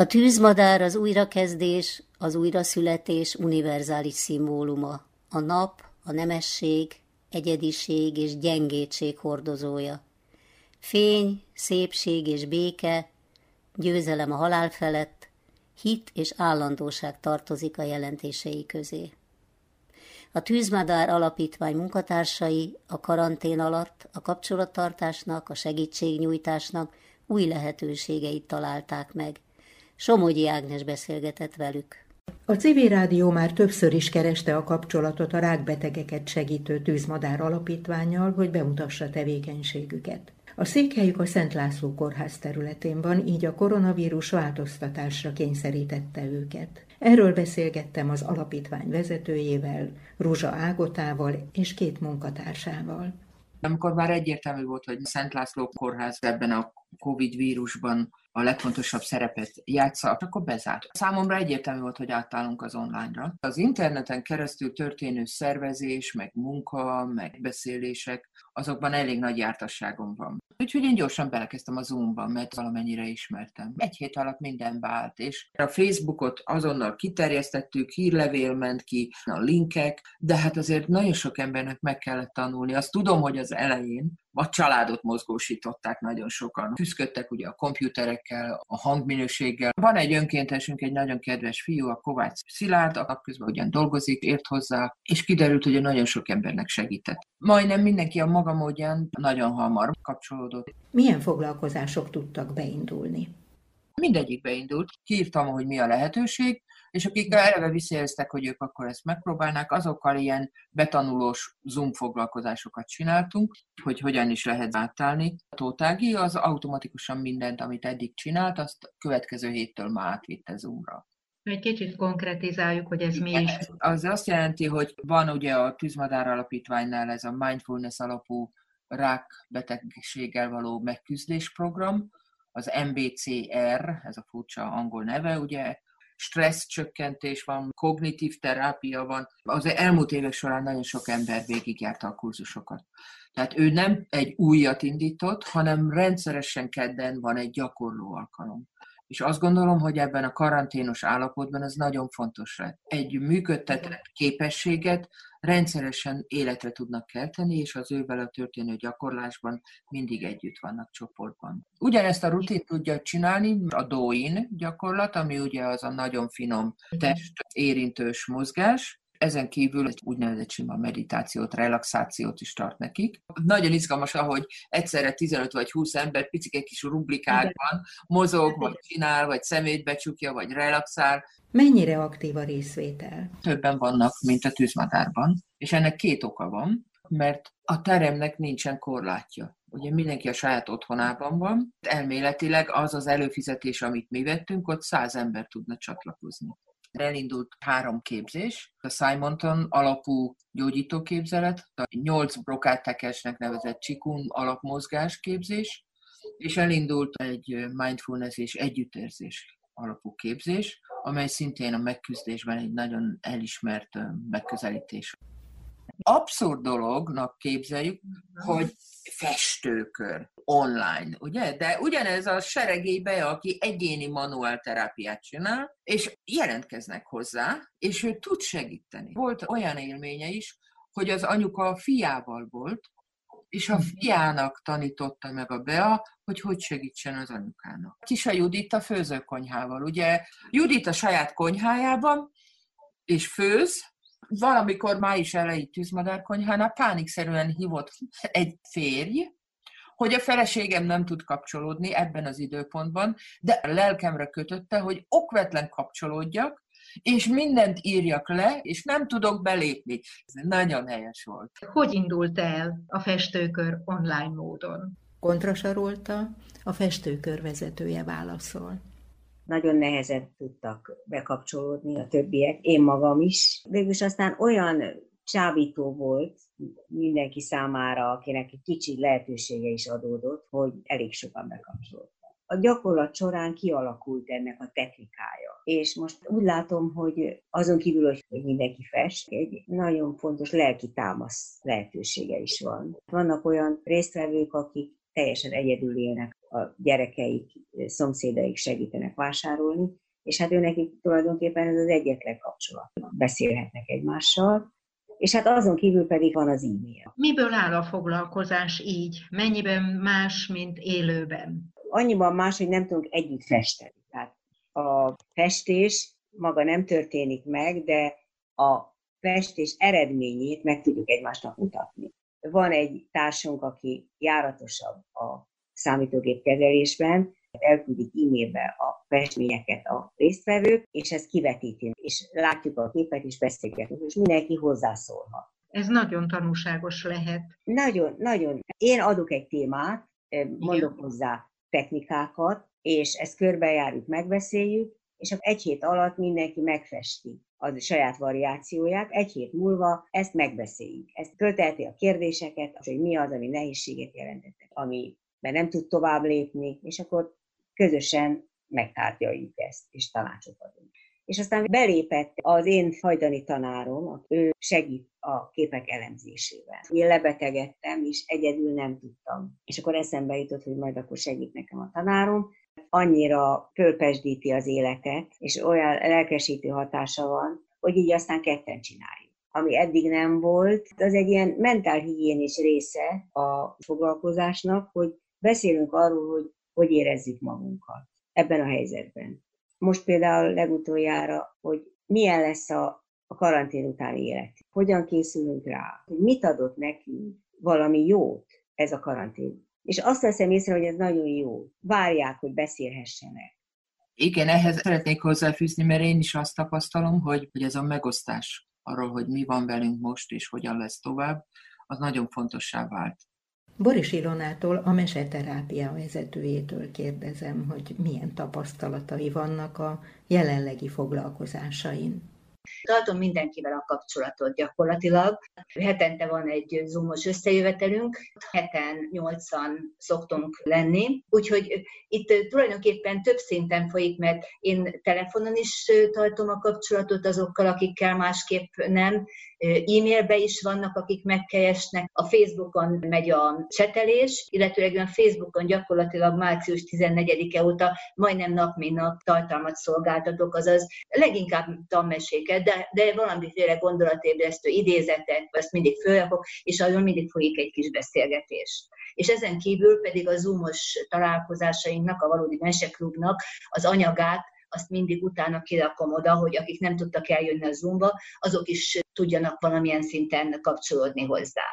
A tűzmadár az újrakezdés, az újraszületés univerzális szimbóluma. A nap, a nemesség, egyediség és gyengétség hordozója. Fény, szépség és béke, győzelem a halál felett, hit és állandóság tartozik a jelentései közé. A Tűzmadár Alapítvány munkatársai a karantén alatt a kapcsolattartásnak, a segítségnyújtásnak új lehetőségeit találták meg. Somogyi Ágnes beszélgetett velük. A civil rádió már többször is kereste a kapcsolatot a rákbetegeket segítő Tűzmadár Alapítványjal, hogy bemutassa tevékenységüket. A székhelyük a Szent László kórház területén van, így a koronavírus változtatásra kényszerítette őket. Erről beszélgettem az alapítvány vezetőjével, Ruzsa Ágotával és két munkatársával. Amikor már egyértelmű volt, hogy Szent László kórház ebben a Covid vírusban a legfontosabb szerepet játsza, akkor bezárt. Számomra egyértelmű volt, hogy átállunk az online-ra. Az interneten keresztül történő szervezés, meg munka, meg beszélések, azokban elég nagy jártasságom van. Úgyhogy én gyorsan belekezdtem a Zoom-ba, mert valamennyire ismertem. Egy hét alatt minden vált, és a Facebookot azonnal kiterjesztettük, hírlevél ment ki, a linkek, de hát azért nagyon sok embernek meg kellett tanulni. Azt tudom, hogy az elején a családot mozgósították nagyon sokan. Tüszködtek ugye a komputerekkel, a hangminőséggel. Van egy önkéntesünk, egy nagyon kedves fiú, a Kovács Szilárd, a közben ugyan dolgozik, ért hozzá, és kiderült, hogy nagyon sok embernek segített. Majdnem mindenki a maga módján nagyon hamar kapcsolódott. Milyen foglalkozások tudtak beindulni? Mindegyik beindult. Kiírtam, hogy mi a lehetőség, és akik eleve visszajelztek, hogy ők akkor ezt megpróbálnák, azokkal ilyen betanulós Zoom foglalkozásokat csináltunk, hogy hogyan is lehet átállni. A Tótági az automatikusan mindent, amit eddig csinált, azt következő héttől már átvitte Zoomra. Egy kicsit konkretizáljuk, hogy ez mi is. Az azt jelenti, hogy van ugye a Tűzmadár Alapítványnál ez a mindfulness alapú rákbetegséggel való megküzdés program, az MBCR, ez a furcsa angol neve, ugye stressz csökkentés van, kognitív terápia van. Az elmúlt évek során nagyon sok ember végigjárta a kurzusokat. Tehát ő nem egy újat indított, hanem rendszeresen kedden van egy gyakorló alkalom. És azt gondolom, hogy ebben a karanténos állapotban ez nagyon fontos lett. Egy működtetett képességet rendszeresen életre tudnak kelteni, és az ő vele történő gyakorlásban mindig együtt vannak csoportban. Ugyanezt a rutin tudja csinálni a DOIN gyakorlat, ami ugye az a nagyon finom test érintős mozgás, ezen kívül egy úgynevezett sima meditációt, relaxációt is tart nekik. Nagyon izgalmas, ahogy egyszerre 15 vagy 20 ember picike kis rublikákban mozog, vagy csinál, vagy szemét becsukja, vagy relaxál. Mennyire aktív a részvétel? Többen vannak, mint a tűzmadárban, és ennek két oka van, mert a teremnek nincsen korlátja. Ugye mindenki a saját otthonában van, elméletileg az az előfizetés, amit mi vettünk, ott száz ember tudna csatlakozni. Elindult három képzés, a Simonton alapú gyógyítóképzelet, a nyolc brokátekesnek nevezett Csikun alapmozgás képzés, és elindult egy mindfulness és együttérzés alapú képzés, amely szintén a megküzdésben egy nagyon elismert megközelítés. Abszurd dolognak képzeljük, hogy festőkör online, ugye? De ugyanez a seregébe, aki egyéni manuálterápiát csinál, és jelentkeznek hozzá, és ő tud segíteni. Volt olyan élménye is, hogy az anyuka a fiával volt, és a fiának tanította meg a Bea, hogy hogy segítsen az anyukának. Kisa Judit a főzőkonyhával. Ugye Judit a saját konyhájában, és főz, valamikor május elejé tűzmadárkonyhánál pánikszerűen hívott egy férj, hogy a feleségem nem tud kapcsolódni ebben az időpontban, de a lelkemre kötötte, hogy okvetlen kapcsolódjak, és mindent írjak le, és nem tudok belépni. Ez nagyon helyes volt. Hogy indult el a festőkör online módon? Kontrasarolta, a festőkör vezetője válaszol nagyon nehezen tudtak bekapcsolódni a többiek, én magam is. Végülis aztán olyan csábító volt mindenki számára, akinek egy kicsi lehetősége is adódott, hogy elég sokan bekapcsolódtak. A gyakorlat során kialakult ennek a technikája. És most úgy látom, hogy azon kívül, hogy mindenki fest, egy nagyon fontos lelki támasz lehetősége is van. Vannak olyan résztvevők, akik teljesen egyedül élnek a gyerekeik, szomszédaik segítenek vásárolni, és hát őnek tulajdonképpen ez az egyetlen kapcsolat. Beszélhetnek egymással, és hát azon kívül pedig van az e-mail. Miből áll a foglalkozás így? Mennyiben más, mint élőben? Annyiban más, hogy nem tudunk együtt festeni. Tehát a festés maga nem történik meg, de a festés eredményét meg tudjuk egymásnak mutatni. Van egy társunk, aki járatosabb a számítógép kezelésben, elküldik e-mailbe a festményeket a résztvevők, és ezt kivetíti, és látjuk a képet, és beszélgetünk, és mindenki hozzászólhat. Ez nagyon tanulságos lehet. Nagyon, nagyon. Én adok egy témát, mondok Igen. hozzá technikákat, és ezt körbejárjuk, megbeszéljük, és akkor egy hét alatt mindenki megfesti az saját variációját, egy hét múlva ezt megbeszéljük. Ezt fölteheti a kérdéseket, hogy mi az, ami nehézséget jelentette, ami mert nem tud tovább lépni, és akkor közösen megtárgyaljuk ezt, és tanácsot adunk. És aztán belépett az én hajdani tanárom, ő segít a képek elemzésével. Én lebetegedtem, és egyedül nem tudtam. És akkor eszembe jutott, hogy majd akkor segít nekem a tanárom. Annyira fölpesdíti az életet, és olyan lelkesítő hatása van, hogy így aztán ketten csináljuk. Ami eddig nem volt, az egy ilyen mentálhigiénis része a foglalkozásnak, hogy beszélünk arról, hogy hogy érezzük magunkat ebben a helyzetben. Most például legutoljára, hogy milyen lesz a, a karantén utáni élet. Hogyan készülünk rá, hogy mit adott nekünk valami jót ez a karantén. És azt veszem észre, hogy ez nagyon jó. Várják, hogy beszélhessenek. Igen, ehhez szeretnék hozzáfűzni, mert én is azt tapasztalom, hogy, hogy ez a megosztás arról, hogy mi van velünk most, és hogyan lesz tovább, az nagyon fontossá vált. Boris Ilonától, a meseterápia vezetőjétől kérdezem, hogy milyen tapasztalatai vannak a jelenlegi foglalkozásain. Tartom mindenkivel a kapcsolatot gyakorlatilag. Hetente van egy zoomos összejövetelünk, heten nyolcan szoktunk lenni, úgyhogy itt tulajdonképpen több szinten folyik, mert én telefonon is tartom a kapcsolatot azokkal, akikkel másképp nem, e-mailbe is vannak, akik megkeresnek, a Facebookon megy a csetelés, illetőleg a Facebookon gyakorlatilag március 14-e óta majdnem nap mint nap tartalmat szolgáltatok, azaz leginkább tanmeséket, de, de valamiféle gondolatébresztő idézetek, ezt mindig fölrakok, és arról mindig folyik egy kis beszélgetés. És ezen kívül pedig a zoomos találkozásainknak, a valódi meseklubnak az anyagát azt mindig utána kirakom oda, hogy akik nem tudtak eljönni a Zoomba, azok is tudjanak valamilyen szinten kapcsolódni hozzá.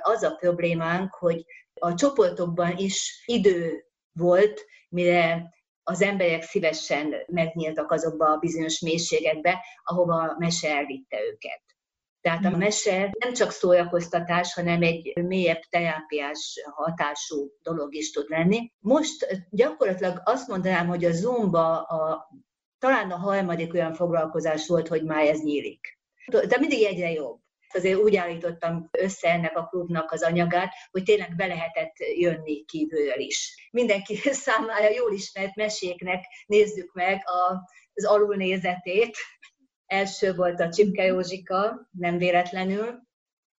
Az a problémánk, hogy a csoportokban is idő volt, mire az emberek szívesen megnyíltak azokba a bizonyos mélységekbe, ahova a mese elvitte őket. Tehát a hmm. mese nem csak szórakoztatás, hanem egy mélyebb terápiás hatású dolog is tud lenni. Most gyakorlatilag azt mondanám, hogy a Zoomba a, talán a harmadik olyan foglalkozás volt, hogy már ez nyílik. De mindig egyre jobb. Azért úgy állítottam össze ennek a klubnak az anyagát, hogy tényleg be lehetett jönni kívülről is. Mindenki számára jól ismert meséknek nézzük meg a, az alulnézetét, első volt a Csimke Józsika, nem véletlenül.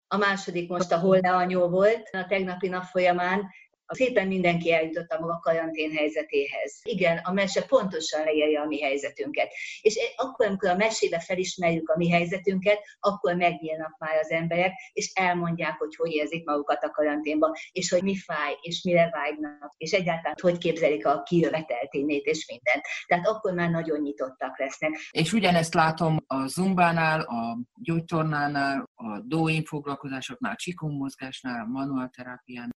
A második most a Holle anyó volt. A tegnapi nap folyamán szépen mindenki eljutott a maga karantén helyzetéhez. Igen, a mese pontosan leírja a mi helyzetünket. És akkor, amikor a mesébe felismerjük a mi helyzetünket, akkor megnyílnak már az emberek, és elmondják, hogy hogy érzik magukat a karanténban, és hogy mi fáj, és mire vágynak, és egyáltalán hogy képzelik a kijöveteltényét, és mindent. Tehát akkor már nagyon nyitottak lesznek. És ugyanezt látom a zumbánál, a gyógytornánál, a doin foglalkozásoknál, csikon mozgásnál, manuálterápián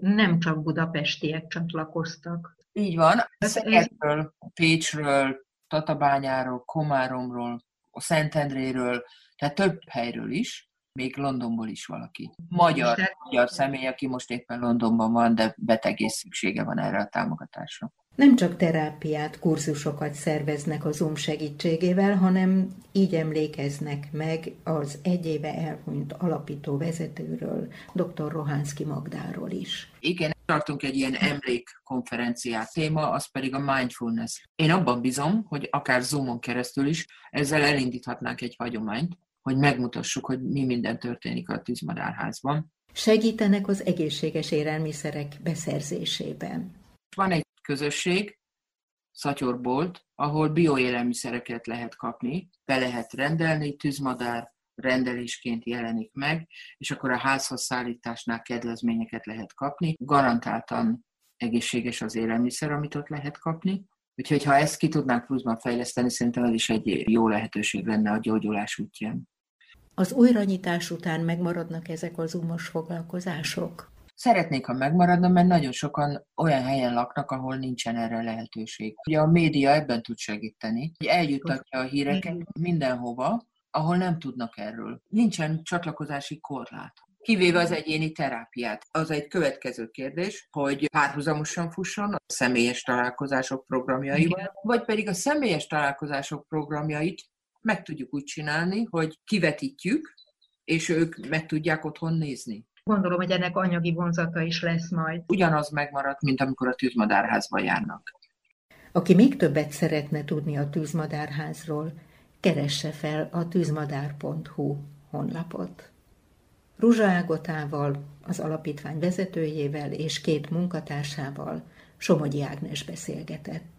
nem csak budapestiek csatlakoztak. Így van. Szegedről, Pécsről, Tatabányáról, Komáromról, a Szentendréről, tehát több helyről is, még Londonból is valaki. Magyar, magyar személy, aki most éppen Londonban van, de beteg és szüksége van erre a támogatásra. Nem csak terápiát, kurzusokat szerveznek a Zoom segítségével, hanem így emlékeznek meg az egy éve elhunyt alapító vezetőről, dr. Rohánszki Magdáról is. Igen, tartunk egy ilyen emlékkonferenciát. Téma az pedig a mindfulness. Én abban bizom, hogy akár Zoomon keresztül is ezzel elindíthatnánk egy hagyományt, hogy megmutassuk, hogy mi minden történik a tűzmadárházban. Segítenek az egészséges élelmiszerek beszerzésében van egy közösség, szatyorbolt, ahol bioélelmiszereket lehet kapni, be lehet rendelni, tűzmadár rendelésként jelenik meg, és akkor a házhoz szállításnál kedvezményeket lehet kapni. Garantáltan egészséges az élelmiszer, amit ott lehet kapni. Úgyhogy ha ezt ki tudnánk pluszban fejleszteni, szerintem ez is egy jó lehetőség lenne a gyógyulás útján. Az újranyitás után megmaradnak ezek az umos foglalkozások? Szeretnék, ha megmaradna, mert nagyon sokan olyan helyen laknak, ahol nincsen erre lehetőség. Ugye a média ebben tud segíteni, hogy eljuttatja a híreket mindenhova, ahol nem tudnak erről. Nincsen csatlakozási korlát. Kivéve az egyéni terápiát. Az egy következő kérdés, hogy párhuzamosan fusson a személyes találkozások programjaival, Igen. vagy pedig a személyes találkozások programjait meg tudjuk úgy csinálni, hogy kivetítjük, és ők meg tudják otthon nézni. Gondolom, hogy ennek anyagi vonzata is lesz majd. Ugyanaz megmaradt, mint amikor a tűzmadárházba járnak. Aki még többet szeretne tudni a tűzmadárházról, keresse fel a tűzmadár.hu honlapot. Ruzsa Ágotával, az alapítvány vezetőjével és két munkatársával Somogyi Ágnes beszélgetett.